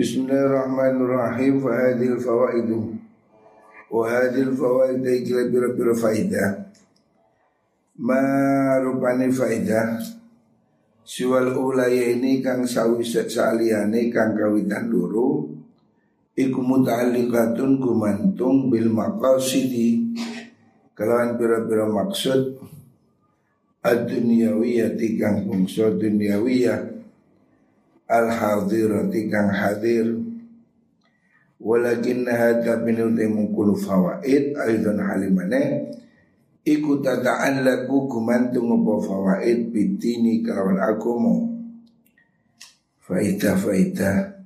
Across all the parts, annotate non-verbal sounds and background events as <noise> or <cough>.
Bismillahirrahmanirrahim. Fahadil fawaidu. Wahadil fawaid Ikila bira-bira faidah Marupani faidah Siwal ulaya ini kang sawi saliane kang kawitan luru. Iku muta'alliqatun gumantung bil maqasidi. Kalawan bira-bira maksud. Ad-dunyawiyah tikang bungso dunyawiyah al-hadirati kang hadir. Walakin hadza minul mungkulu fawaid aidan halimane iku lagu gumantung apa fawaid bitini kelawan agama faida-faida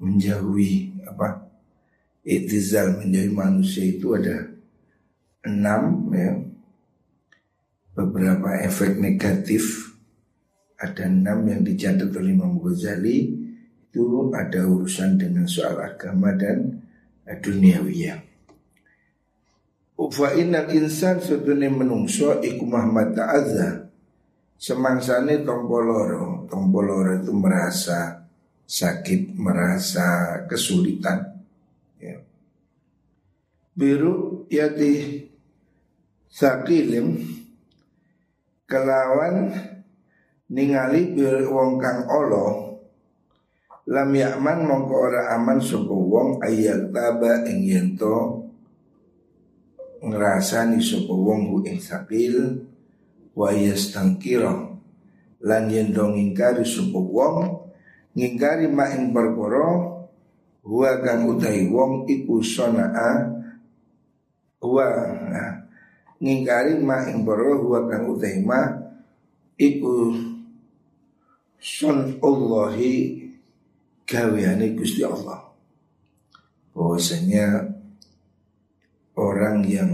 menjauhi apa itizal menjauhi manusia itu ada enam ya. Beberapa efek negatif ada enam yang dicatat oleh Imam Ghazali itu ada urusan dengan soal agama dan duniawiyah. Ufa innal insan sedune menungso iku Muhammad ta'azza Semangsane tompoloro Tompoloro itu merasa sakit, merasa kesulitan ya. Biru yati sakilim Kelawan ningali bir wong kang olo lam yakman mongko ora aman sapa wong ayat taba ing yento ngrasani sapa wong hu ing sakil wa yastangkira. Lan yen dong ingkari sapa wong ngingkari ma ing perkara huwa kang utahi wong iku sanaa huwa nah, ngingkari ma ing perkara huwa kang utahi ma iku Sun Allahi gaweane Gusti Allah. Bahwasanya orang yang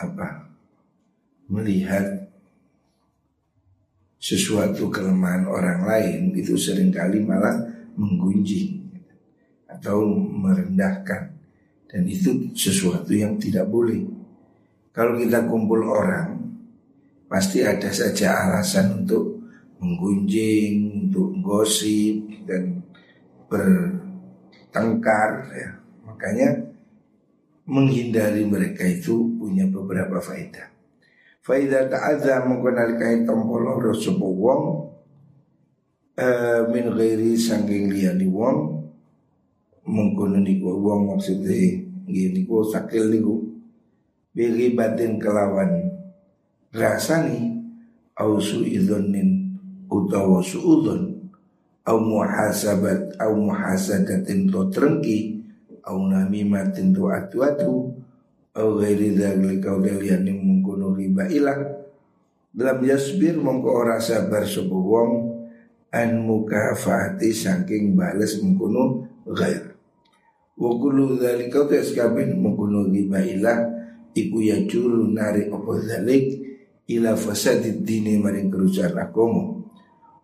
apa melihat sesuatu kelemahan orang lain itu sering kali malah menggunjing atau merendahkan dan itu sesuatu yang tidak boleh. Kalau kita kumpul orang pasti ada saja alasan untuk menggunjing, untuk gosip dan bertengkar ya. Makanya menghindari mereka itu punya beberapa faedah. Faedah ta'adha kain tompolo rosopo wong uh, min ghairi sangking liyani wong mengkono niku wong maksudnya gini niku sakil niku bili batin kelawan rasani ausu idhonin utawa suudun au muhasabat au muhasadatin to trengki au namimatin to atu-atu au ghairi dzalika yang mengkono riba ilah. Dalam yasbir mongko ora sabar sapa wong an mukafati saking bales mengkono ghair. Wa kullu dzalika taskabin mengkono riba ilah iku ya juru nari apa zalik ila fasadid dini maring kerusakan agama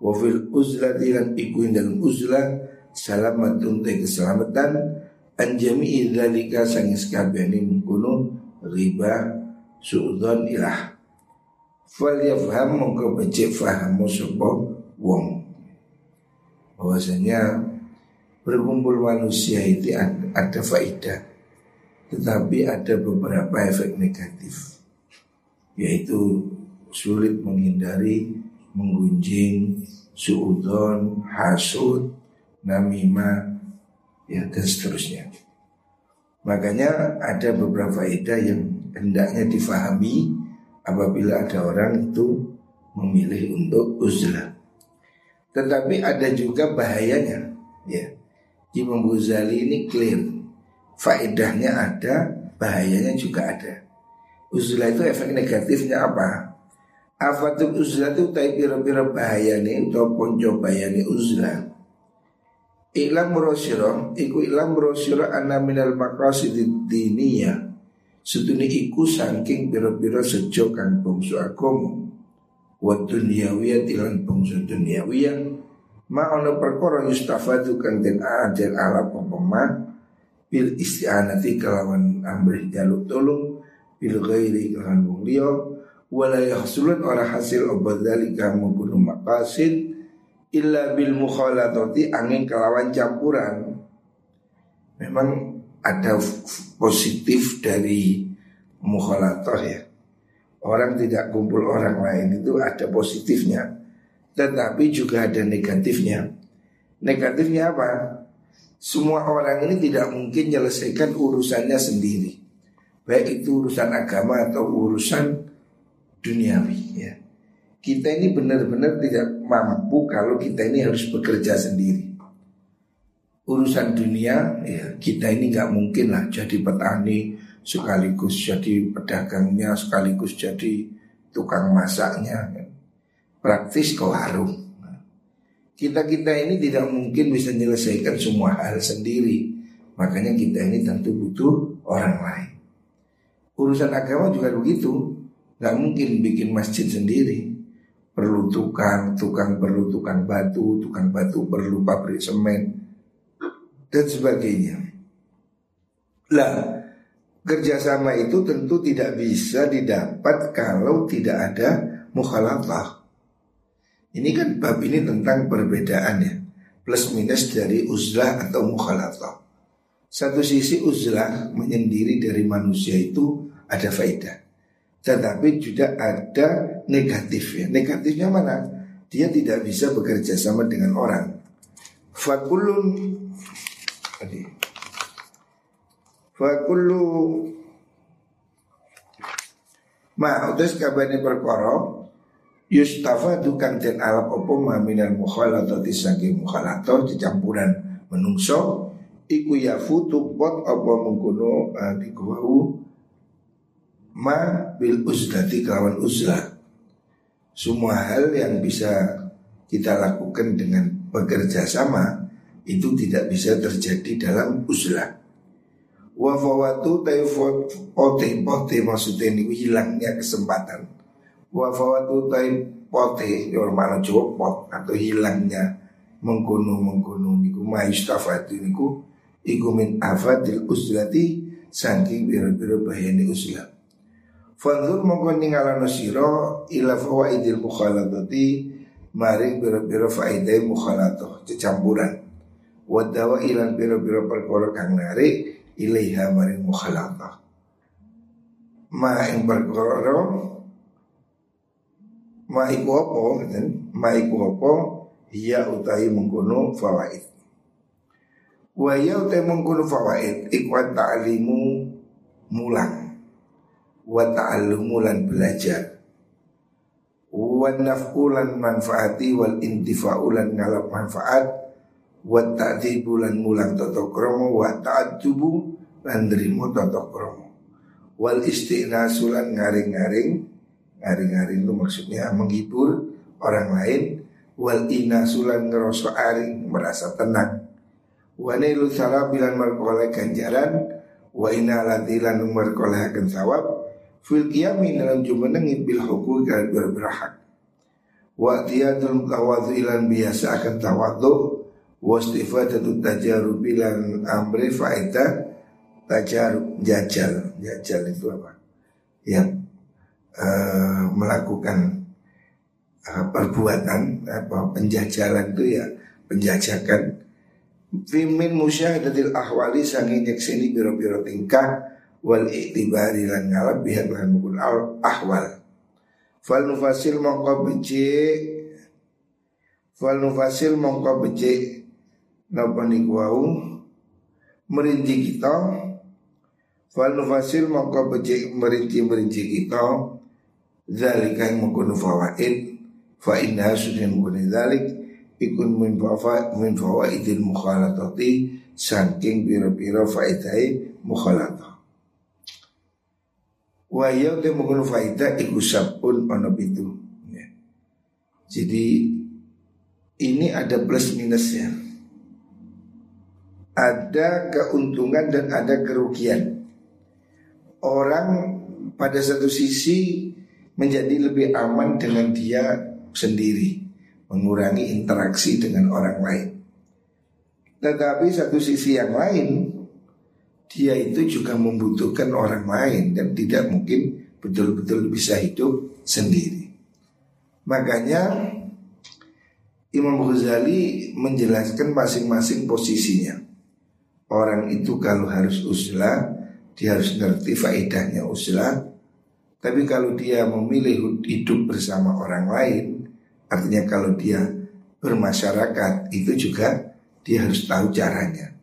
wa fil uzlati lan iku dalam uzlah salamatun te keselamatan an jami'i dzalika sangis kabehane mengkono riba suudzon ilah. Fal yafham mongko becik fahamu sapa wong. Bahwasanya berkumpul manusia itu ada faedah tetapi ada beberapa efek negatif yaitu sulit menghindari menggunjing, suudon, hasud, namimah, ya dan seterusnya. Makanya ada beberapa faedah yang hendaknya difahami apabila ada orang itu memilih untuk uzlah. Tetapi ada juga bahayanya, ya. Imam Ghazali ini clear, faedahnya ada, bahayanya juga ada. Uzlah itu efek negatifnya apa? Afatul uzlah itu tai pira-pira bahaya nih atau ponco bahaya uzlah. Ilam rosiro, iku ilam rosiro anna minal maqasid diniyah. Setuni iku saking pira-pira sejo kang bangsa agama. Wa dunyawiyah tilan bangsa dunyawiyah. Ma ono perkara yustafadu kang den ajal ala pemaman bil isti'anati kelawan amrih jaluk tolong bil ghairi kelawan wong wala yahsulun ora hasil obat dalika mengkuno maqasid illa bil mukhalatati angin kelawan campuran. Memang ada positif dari mukhalatoh ya. Orang tidak kumpul orang lain itu ada positifnya. Tetapi juga ada negatifnya. Negatifnya apa? Semua orang ini tidak mungkin menyelesaikan urusannya sendiri. Baik itu urusan agama atau urusan duniawi ya. Kita ini benar-benar tidak mampu kalau kita ini harus bekerja sendiri. Urusan dunia ya kita ini nggak mungkin lah jadi petani sekaligus jadi pedagangnya sekaligus jadi tukang masaknya. Praktis ke warung. Kita-kita ini tidak mungkin bisa menyelesaikan semua hal sendiri. Makanya kita ini tentu butuh orang lain. Urusan agama juga begitu. Gak mungkin bikin masjid sendiri. Perlu tukang, tukang perlu tukang batu, tukang batu perlu pabrik semen, dan sebagainya. Lah, kerjasama itu tentu tidak bisa didapat kalau tidak ada mukhalafah. Ini kan bab ini tentang perbedaan ya Plus minus dari uzlah atau mukhalafah Satu sisi uzlah menyendiri dari manusia itu ada faedah Tetapi juga ada negatif ya Negatifnya mana? Dia tidak bisa bekerja sama dengan orang. Fakulun Fakulu Ma utus kabani perkara Yustafa dukan den alap opo maminal mukhalatati saking mukhalato campuran menungso iku ya futu pot apa mengkono dikuwau ma bil uzlati kawan uzlah semua hal yang bisa kita lakukan dengan bekerja sama itu tidak bisa terjadi dalam uzlah wa fawatu taifot pote pote maksudnya ini hilangnya kesempatan. Wafawatu tain pote mana coba pot atau hilangnya mengkuno mengkuno niku maistafatu niku iku min afadil uslati saking biro-biro bahayani uslah Fanzur mongko ningalano sira ila fawaidil mukhalatati maring biro-biro faedai mukhalato cecampuran. Wadawa ilan biro-biro perkara kang narik ilaiha maring mukhalatah. Ma ing perkara ma iku apa ma iku apa? Hiya utahi mengkono fawaid. Wa ya utahi mengkono fawaid iku ta'limu mulang wa ta'allumu lan belajar. Wa naf'ulan manfaati wal intifa'u lan ngalap manfaat. Wa ta'dibu lan mulang toto kromo wa ta'addubu lan nrimo toto kromo wal istinasu lan ngaring-ngaring. Ngaring-ngaring itu maksudnya menghibur orang lain. Wal sulan ngeroso aring merasa tenang. Wanilu bilan merkoleh ganjaran. Wa ina latilan merkoleh akan sawab Fil kiamin dalam jumenengi bil hukum dan berberhak Wa tiyatul tawadu ilan biasa akan tawadu Wastifadatu tajarub ilan amri faedah Tajarub jajal. Jajal itu apa? Yang uh, melakukan uh, perbuatan apa penjajalan itu ya penjajakan. Fimin musyahadatil ahwali sangin nyekseni biro-biro tingkah wal iktibari lan ngalap bihat lan mukul al ahwal. Fal nufasil mongko beci fal nufasil mongko beci napa niku wau? Merinci kita. Fal nufasil mongko beci merinci-merinci kita. Zalika yang mengkuno fawaid. Fa inna sudah mengkuno zalik. Ikun min fawaid min fawaidil mukhalatati. Saking pira-pira faidai mukhalatah Wa ya te mengkuno faidah iku sabun ono itu ya. Jadi ini ada plus minusnya Ada keuntungan dan ada kerugian Orang pada satu sisi menjadi lebih aman dengan dia sendiri, mengurangi interaksi dengan orang lain. Tetapi satu sisi yang lain, dia itu juga membutuhkan orang lain dan tidak mungkin betul-betul bisa hidup sendiri. Makanya Imam Ghazali menjelaskan masing-masing posisinya. Orang itu kalau harus uzlah, dia harus ngerti faedahnya uzlah. Tapi kalau dia memilih hidup bersama orang lain, artinya kalau dia bermasyarakat, itu juga dia harus tahu caranya.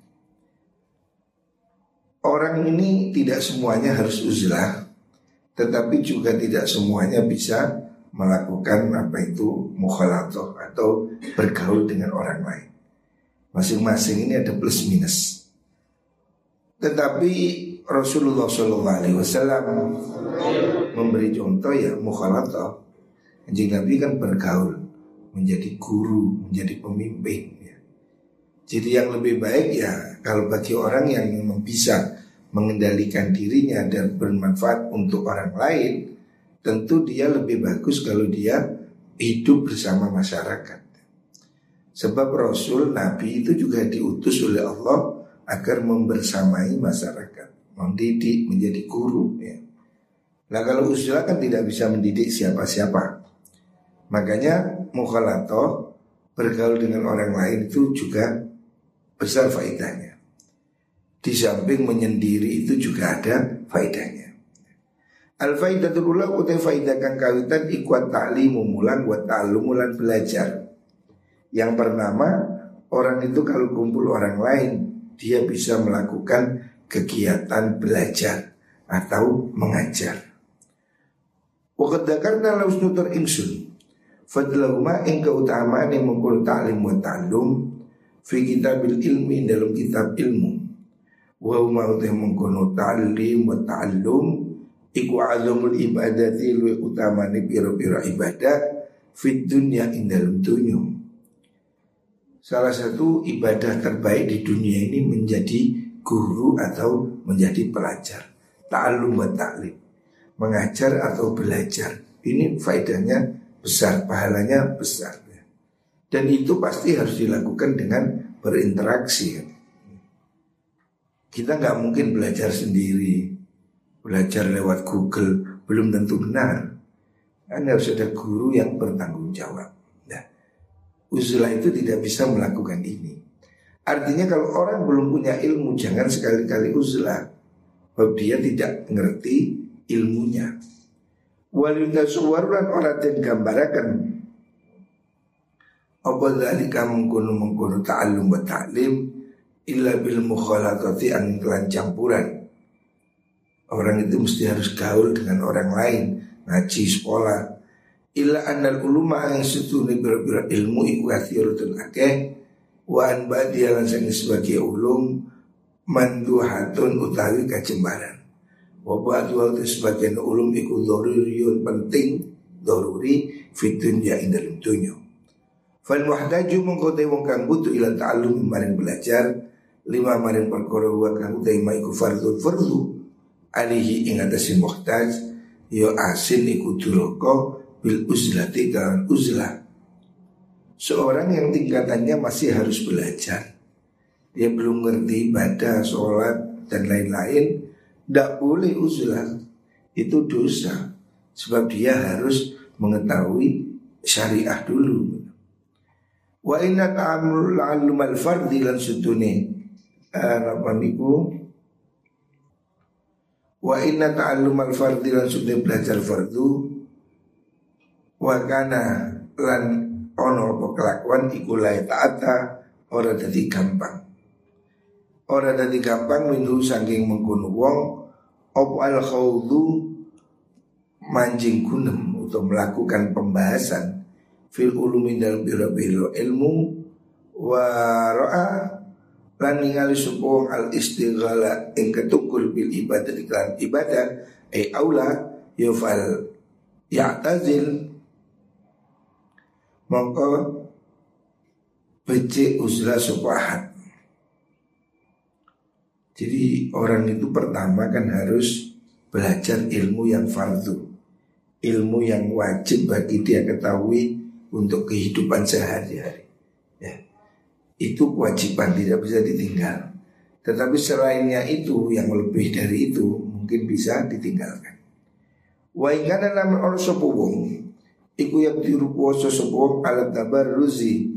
Orang ini tidak semuanya harus uzlah, tetapi juga tidak semuanya bisa melakukan apa itu mukhalatoh atau bergaul dengan orang lain. Masing-masing ini ada plus minus. Tetapi Rasulullah Wasallam memberi contoh ya mukhalatoh. Anjing Nabi kan bergaul, menjadi guru, menjadi pemimpin. Ya. Jadi yang lebih baik ya kalau bagi orang yang memang bisa mengendalikan dirinya dan bermanfaat untuk orang lain, tentu dia lebih bagus kalau dia hidup bersama masyarakat. Sebab Rasul Nabi itu juga diutus oleh Allah agar membersamai masyarakat, mendidik menjadi guru. Ya. Nah kalau usul kan tidak bisa mendidik siapa-siapa. Makanya mukhalato bergaul dengan orang lain itu juga besar faedahnya. Di samping menyendiri itu juga ada faedahnya. Al faidatul ula utai faidah kang kawitan ikuat ta'limu mulan ta'lum mulan belajar. Yang pertama, orang itu kalau kumpul orang lain, dia bisa melakukan kegiatan belajar atau mengajar. Waqad dzakarna laus nutur ingsun fadlahuma ing keutamaan yang mengkul ta'lim wa ta'lum fi kitabil ilmi dalam kitab ilmu. Wa huma utai mengkono ta'lim wa ta'allum. Iku azamul ibadati lu ni piro-piro ibadah Fit dunia ing dalam Salah satu ibadah terbaik di dunia ini menjadi guru atau menjadi pelajar. Ta'alum wa ta'lim. Mengajar atau belajar. Ini faedahnya besar, pahalanya besar. Dan itu pasti harus dilakukan dengan berinteraksi Kita nggak mungkin belajar sendiri belajar lewat Google belum tentu benar. Kan harus ada guru yang bertanggung jawab. Nah, uzlah itu tidak bisa melakukan ini. Artinya kalau orang belum punya ilmu jangan sekali-kali uzlah. Sebab dia tidak mengerti ilmunya. Waliyuta suwarulan orang dan gambarakan apa dzalika mengkono mengkono ta'allum wa ta'lim illa bil mukhalatati an kelan campuran. Orang itu mesti harus gaul dengan orang lain Ngaji sekolah. Illa annal uluma yang setuni berbeda ilmu iku kathirutun akeh Wa an ba'diyalan sang sebagai ulum Manduhatun utawi kacembaran Wa ba'du sebagian ulum iku doruriyun penting Doruri fitun ya indalum dunyo Fal muhtaju mengkotai wong kang butuh ila ta'alum maring belajar Lima maring perkara wa kang utai ma iku fardhu fardhu. Alihi ing atase muhtaj yo asin iku duraka bil uzlati kan uzlah. Seorang yang tingkatannya masih harus belajar. Dia belum ngerti ibadah sholat dan lain-lain tidak boleh uzlah. Itu dosa sebab dia harus mengetahui syariah dulu. Wa inna ta'amul al fardi lan sutune eh, apa niku Wa inna ta'allum al-fardi lan sudah belajar fardu Wa kana lan ono apa kelakuan iku lae ta'ata ora dadi gampang. Ora dadi gampang minhu saking mengkono wong Apa al khawdu manjing kunem untuk melakukan pembahasan fil ulumi dalam biro-biro ilmu wa ra'a lan ningali sapa al istighala ing ketukul bil ibadah iklan ibadah ai aula yufal ya'tazil. Mongko becik uzlah supahat jadi orang itu pertama kan harus belajar ilmu yang fardu. Ilmu yang wajib bagi dia ketahui untuk kehidupan sehari-hari itu kewajiban tidak bisa ditinggal. Tetapi selainnya itu yang lebih dari itu mungkin bisa ditinggalkan. Wa ingkana namun orang sepuluh Iku yang tiru kuasa sepuluh alat ruzi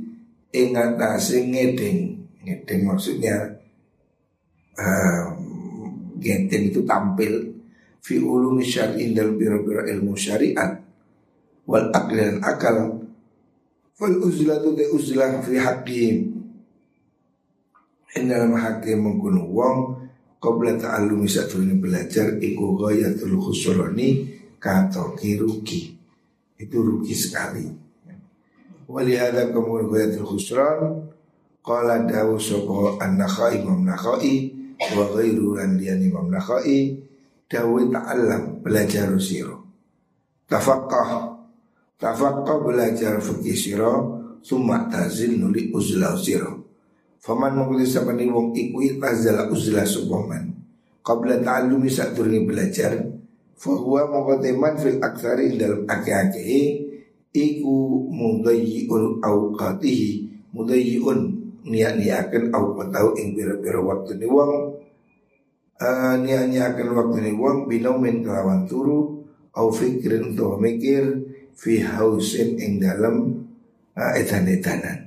ingatasi ngedeng ngedeng maksudnya uh, ngedeng itu tampil fi ulumi syar'in dalam biro-biro ilmu syariat wal akli dan akal fal uzlatu de uzlah fi haqqihim dalam hakim mengkuno wong Qabla ta'allumi ini belajar Iku ghayatul khusroni Kata rugi. Itu rugi sekali. Walihada kemudian ghayatul khusron Qala dawu sopo an-nakhai imam nakhai Wa ghairu landian imam nakhai Dawu ta'allam belajar siro Tafaqqah Tafaqqah belajar fikih siro tazil nuli uzlah siro Faman mengkuti sapani wong iku tazala uzlah supoman Qabla ta'allumi saat belajar Fahuwa mengkoteman fil aksari dalam ake-ake Iku mudayyi'un awqatihi Mudayyi'un niat-niakan au tahu ing pira-pira waktu ni wong uh, niat-niakan waktu ni wong binomen kelawan turu au fikirin untuk mikir fi hausin ing dalam uh, edan-edanan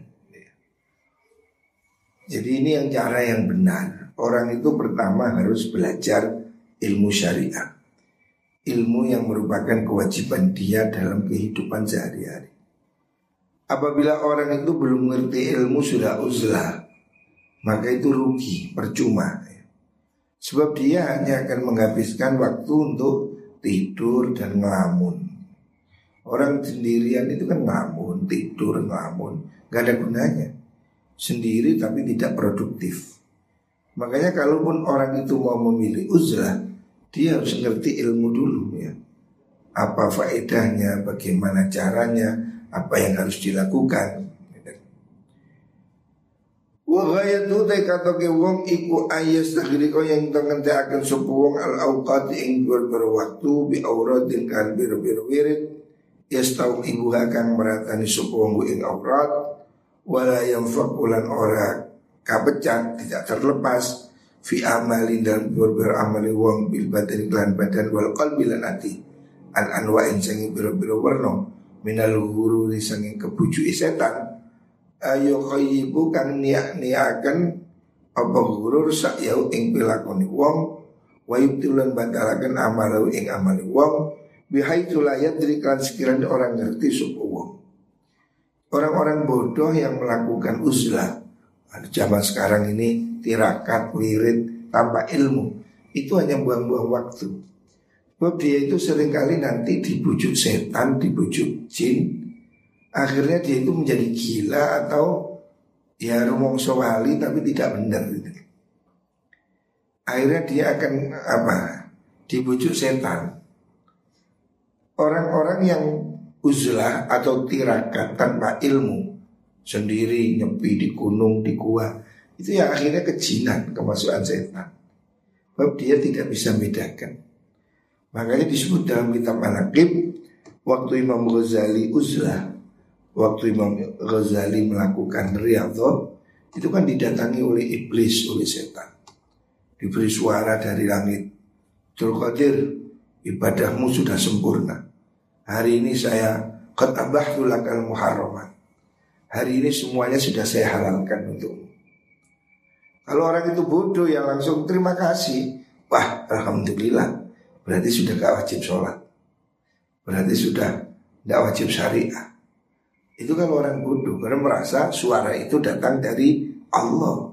jadi ini yang cara yang benar. Orang itu pertama harus belajar ilmu syariah ilmu yang merupakan kewajiban dia dalam kehidupan sehari-hari. Apabila orang itu belum mengerti ilmu sudah uzlah Maka itu rugi, percuma. Sebab dia hanya akan menghabiskan waktu untuk tidur dan ngelamun. Orang sendirian itu kan ngelamun, tidur, ngelamun. Gak ada gunanya Sendiri tapi tidak produktif. Makanya kalaupun orang itu mau memilih uzlah Dia harus ngerti ilmu dulu ya. Apa faedahnya, bagaimana caranya apa yang harus dilakukan. Wa ghayatu te kata ke wong iku ayas takhiri ko yang tengente akan sopo wong al awqat ing berbero waktu bi auradin kan biru-biru wirid yastau ibu akan meratani sopo wong ing aurat wala yang fakulan ora kapecat tidak terlepas fi amalin dan berbero amali wong bil badan klan badan wal qalbi lan ati an anwa sing biru-biru warna minal guru disanging kebujuk setan. Ayo khayyibu kang niak niakan apa guru sak yau ing pilakoni wong wa yubtilan batalaken amalau ing amali wong bihai tulayat dari kan sekiranya orang ngerti suku wong orang-orang bodoh yang melakukan uzlah ada zaman sekarang ini tirakat wirid tanpa ilmu itu hanya buang-buang waktu Sebab dia itu sering kali nanti dibujuk setan, dibujuk jin Akhirnya dia itu menjadi gila atau ya rumong sowali tapi tidak benar. Akhirnya dia akan apa? Dibujuk setan Orang-orang yang uzlah atau tirakat tanpa ilmu. Sendiri nyepi di gunung, di gua. Itu yang akhirnya kejinan, kemasukan setan. Sebab dia tidak bisa bedakan Makanya disebut dalam kitab Manakib Waktu Imam Ghazali uzlah Waktu Imam Ghazali melakukan riyadhah Itu kan didatangi oleh iblis, oleh setan. Diberi suara dari langit. Qadir Ibadahmu sudah sempurna Hari ini saya Ketabahtu lakal muharramat. Hari ini semuanya sudah saya halalkan untukmu. Kalau orang itu bodoh yang langsung terima kasih. Wah Alhamdulillah. Berarti sudah gak wajib sholat. Berarti sudah gak wajib syariah. Itu kan orang bodoh Karena merasa suara itu datang dari Allah.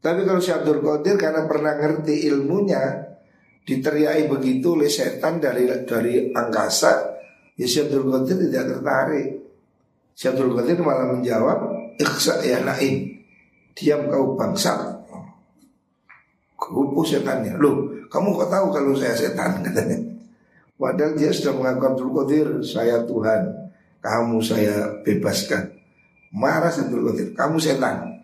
Tapi kalau si Abdul Qadir karena pernah ngerti ilmunya Diteriaki begitu oleh setan dari dari angkasa Ya si Abdul Qadir tidak tertarik Si Abdul Qadir malah menjawab Iksa ya naim Diam kau bangsa Kupu setannya Loh kamu kok tahu kalau saya setan <laughs> katanya. Padahal dia sudah mengaku Abdul Qadir, saya Tuhan, kamu saya bebaskan. Marah Abdul Qadir, kamu setan.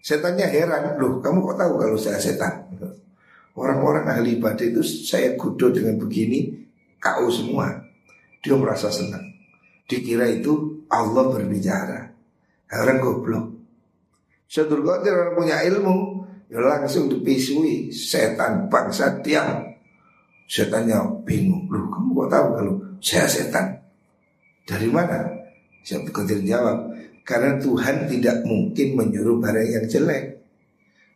Setannya heran, loh kamu kok tahu kalau saya setan? Orang-orang ahli ibadah itu saya kudo dengan begini, kau semua. Dia merasa senang. Dikira itu Allah berbicara. Orang goblok. Syaitul Qadir orang punya ilmu, ya langsung dipisui setan bangsa tiang. Setannya bingung, loh kamu kok tahu kalau saya setan? Dari mana? Siapa Qadir jawab, Karena Tuhan tidak mungkin menyuruh barang yang jelek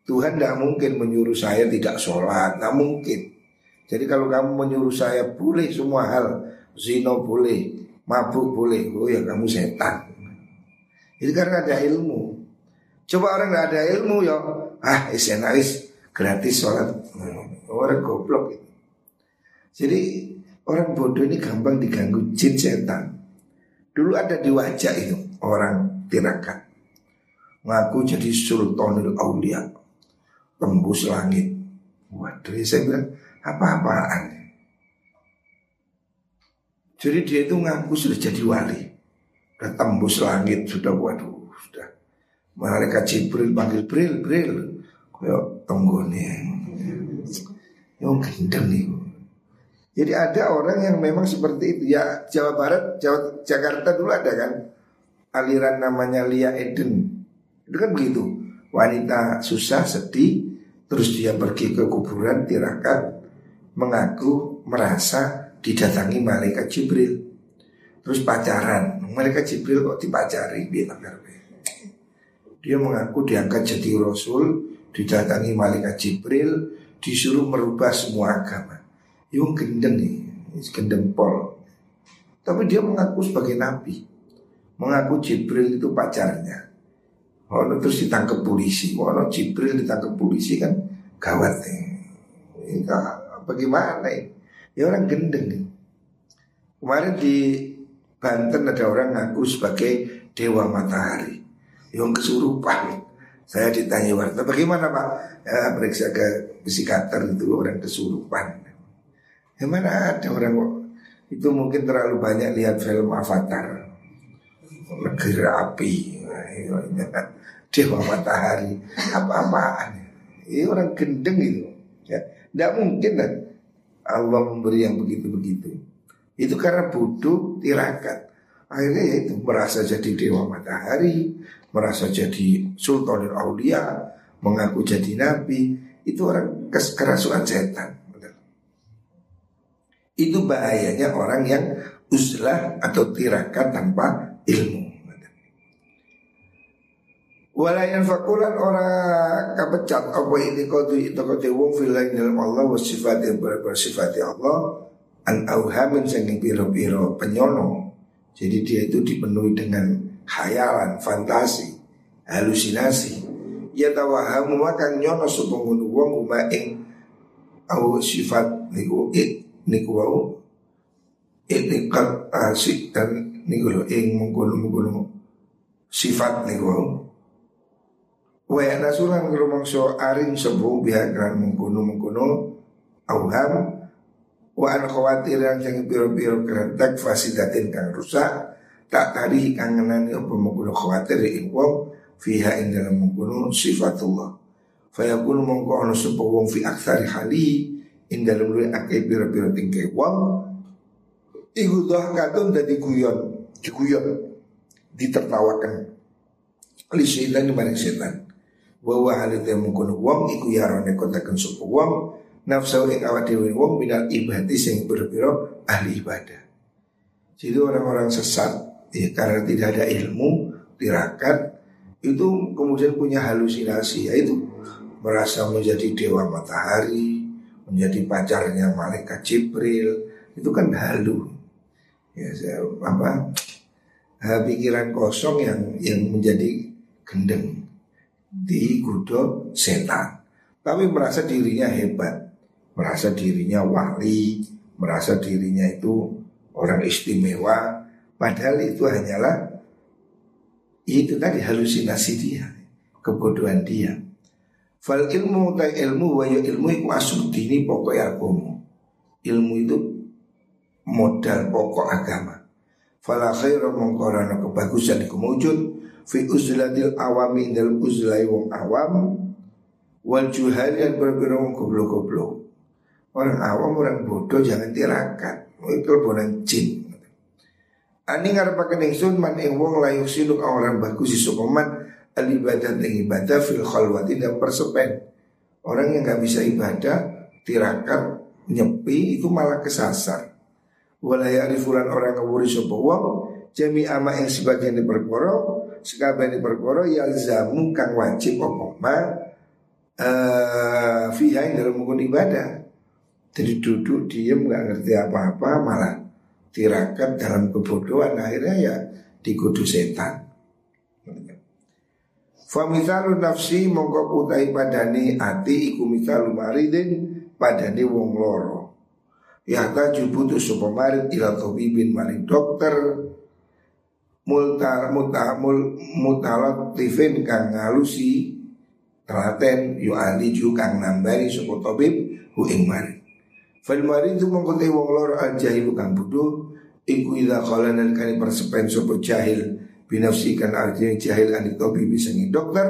Tuhan tidak mungkin menyuruh saya tidak sholat Tidak mungkin Jadi kalau kamu menyuruh saya boleh semua hal Zino boleh Mabuk boleh. Oh ya kamu setan. Itu karena ada ilmu. Coba orang tidak ada ilmu ya. Ah esenais gratis sholat. Orang goblok Jadi orang bodoh ini gampang diganggu jin setan. Dulu ada di wajah itu orang tirakat Ngaku jadi sultanul aulia. Tembus langit. Waduh saya bilang apa-apaan Jadi dia itu ngaku sudah jadi wali. Sudah tembus langit Sudah waduh Sudah. Malaikat Jibril panggil Bril Bril. Kayak tenggone. Yang gendeng nih jadi ada orang yang memang seperti itu. Ya Jawa Barat, Jawa, Jakarta dulu ada kan? Aliran namanya Lia Eden. Itu kan begitu. Wanita susah sedih terus dia pergi ke kuburan tirakat mengaku merasa didatangi malaikat Jibril terus pacaran malaikat Jibril kok dipacari dia dia mengaku diangkat jadi rasul didatangi malaikat Jibril disuruh merubah semua agama Yung gendeng nih, gendeng pol. Tapi dia mengaku sebagai nabi. Mengaku Jibril itu pacarnya. Oh, terus ditangkap polisi. Oh, Jibril ditangkap polisi kan gawat nih. Ini bagaimana ini? Ya orang gendeng nih. Kemarin di Banten ada orang ngaku sebagai dewa matahari. Yang kesurupan. Saya ditanya warta, bagaimana pak? Ya, periksa ke psikater itu orang kesurupan. Mana ada orang itu mungkin terlalu banyak lihat film Avatar Negeri Api <laughs> Dewa Matahari Apa-apaan Ini orang gendeng itu ya. Tidak mungkin lah Allah memberi yang begitu-begitu. Itu karena bodoh tirakat. Akhirnya ya itu merasa jadi Dewa Matahari Merasa jadi Sultanul Aulia Mengaku jadi Nabi. Itu orang kerasuan setan. Itu bahayanya orang yang uzlah atau tirakat tanpa ilmu. Walayan fakulan orang kapecat. Apa ini? Kau tu itu kau tu wong filain dalam Allah wasifat yang bersifat Allah. An auhamin sanging piro piro penyono. Jadi dia itu dipenuhi dengan khayalan, fantasi, halusinasi. Ya tawahamu makan nyono supung wong uma ing au sifat niku niku wau. Itikat asik dan niku lho ing mengkono-mengkono sifat niku wau wa nasulan rumangsa aring sebu bihakan mengkono-mengkono auham. Wa an khawatir yang sing piro-piro kerentak fasidatin kang rusak tak tadi kangenan apa mengkono khawatir ing wong fiha ing dalam mengkono sifatullah. Fayakunu mongko ana sapa wong fi aksari hali in dalam luwih akeh tingke wong iku katun dadi guyon diguyon ditertawakan li syaitan maring setan wa wa halite mungkon wong iku yarone kontaken sapa wong. Nafsu ing awak dhewe wong minal ibadi sing pira ahli ibadah. Jadi orang-orang sesat ya, karena tidak ada ilmu tirakat itu kemudian punya halusinasi yaitu merasa menjadi dewa matahari menjadi pacarnya malaikat Jibril itu kan halu. Ya saya, apa pikiran kosong yang yang menjadi gendeng di gudo setan tapi merasa dirinya hebat merasa dirinya wali merasa dirinya itu orang istimewa padahal itu hanyalah itu tadi halusinasi dia kebodohan dia Fal ilmu ta ilmu wa ya ilmu iku asal dini pokok agama. Ilmu itu modal pokok agama. Fala khairu mengkorana kebagusan iku mewujud fi uzlatil awami dalam uzlai wong awam wal juhal yang berbeda wong goblok-goblok. Orang awam orang bodoh jangan tirakat. Itu bonan jin. Ani ngarepaken ingsun man ing wong layu sinuk orang bagus si sokoman al ibadah dan ibadah fil khalwati dan persepen. Orang yang nggak bisa ibadah, tirakat, nyepi itu malah kesasar. Walaya arifulan orang ngawuri sopo wong jami ama yang sebagian di perkara sekabehane perkara yalzamu kang wajib apa ma eh fiha dalam mengkon ibadah. Jadi duduk diem nggak ngerti apa-apa malah tirakat dalam kebodohan akhirnya ya dikudu setan. Famisalu nafsi mongko utai padani ati iku misalu maridin padani wong loro. Ya taju butuh sopo marid ila tabibin maring dokter multar mutamul mutalot tifin kang ngalusi telaten yu ali ju kang nambari tabib hu ing marid. Fal marid tu mongko wong loro al jahilu kang butuh iku idza qala kali persepen sopo jahil binafsikan artinya jahil tobi bisa nih dokter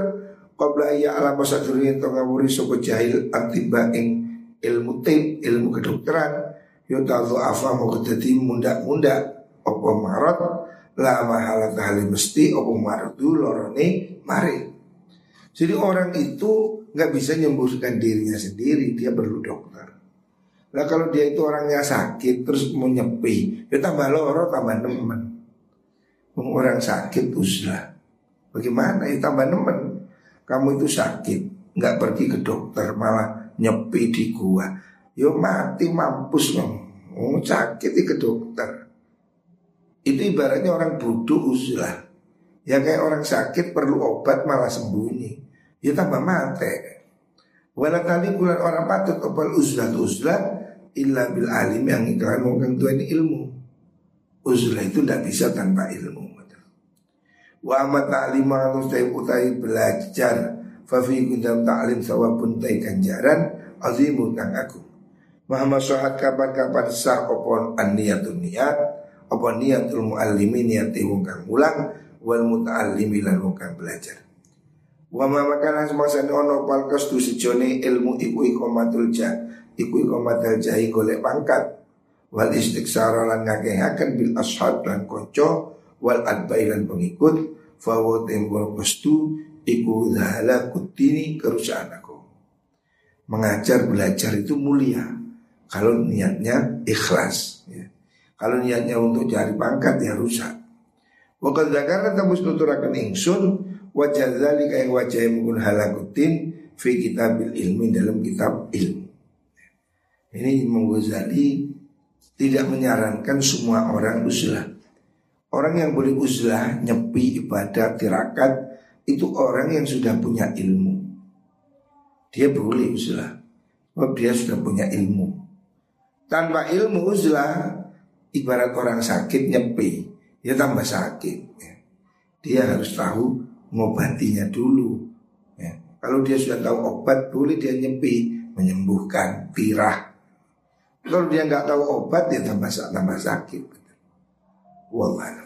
qabla ya ala masa dunia to ngawuri sopo jahil antiba ing ilmu tip ilmu kedokteran yo tahu afa mau kedati munda-munda opo marot la mahala tahali mesti opo marot dulu lorone mari. Jadi orang itu nggak bisa nyembuhkan dirinya sendiri dia perlu dokter. Nah kalau dia itu orangnya sakit terus mau nyepi, ya tambah loro tambah nemen. Orang sakit uslah Bagaimana? Ya tambah nemen. Kamu itu sakit nggak pergi ke dokter malah nyepi di gua. Yo mati mampus dong Oh sakit ke dokter Itu ibaratnya orang bodoh uslah Ya kayak orang sakit perlu obat malah sembunyi. Ya tambah mati Walau kali bulan orang patut opal uzlah uzlah Illa bil alim yang iklan mungkin tuan ilmu. Uzlah itu tidak bisa tanpa ilmu. Wa amat ta'limah ustai utai belajar. Fafi gundam ta'lim sawabun tai ganjaran Azimu aku Muhammad sohat kapan-kapan sah opon an niyatun niat Opon niatul muallimi niati wong kang ulang Wal muta'allimi lan wong kang belajar. Wa ma makana semasan ono palkas tu sejone ilmu iku ikomatul jah Iku ikomatul jahi golek pangkat. Wal istiqsara lan ngakehaken bil ashab lan konco Wal adbai lan pengikut Fawo tembol kostu Iku zahala kutini kerusakan aku. Mengajar belajar itu mulia Kalau niatnya ikhlas ya. Kalau niatnya untuk cari pangkat ya rusak. Wakil zakarna tembus nuturakan ingsun Wajah zalika yang wajah mungkin halakutin Fi kitabil ilmi dalam kitab ilmu. Ini Imam Ghazali tidak menyarankan semua orang uslah Orang yang boleh uzlah, nyepi, ibadah, tirakat Itu orang yang sudah punya ilmu. Dia boleh uzlah. Sebab dia sudah punya ilmu. Tanpa ilmu uzlah Ibarat orang sakit nyepi Dia tambah sakit ya. Dia harus tahu ngobatinya dulu ya. Kalau dia sudah tahu obat Boleh dia nyepi Menyembuhkan, tirah Kalau dia nggak tahu obat Dia tambah, tambah sakit Wallah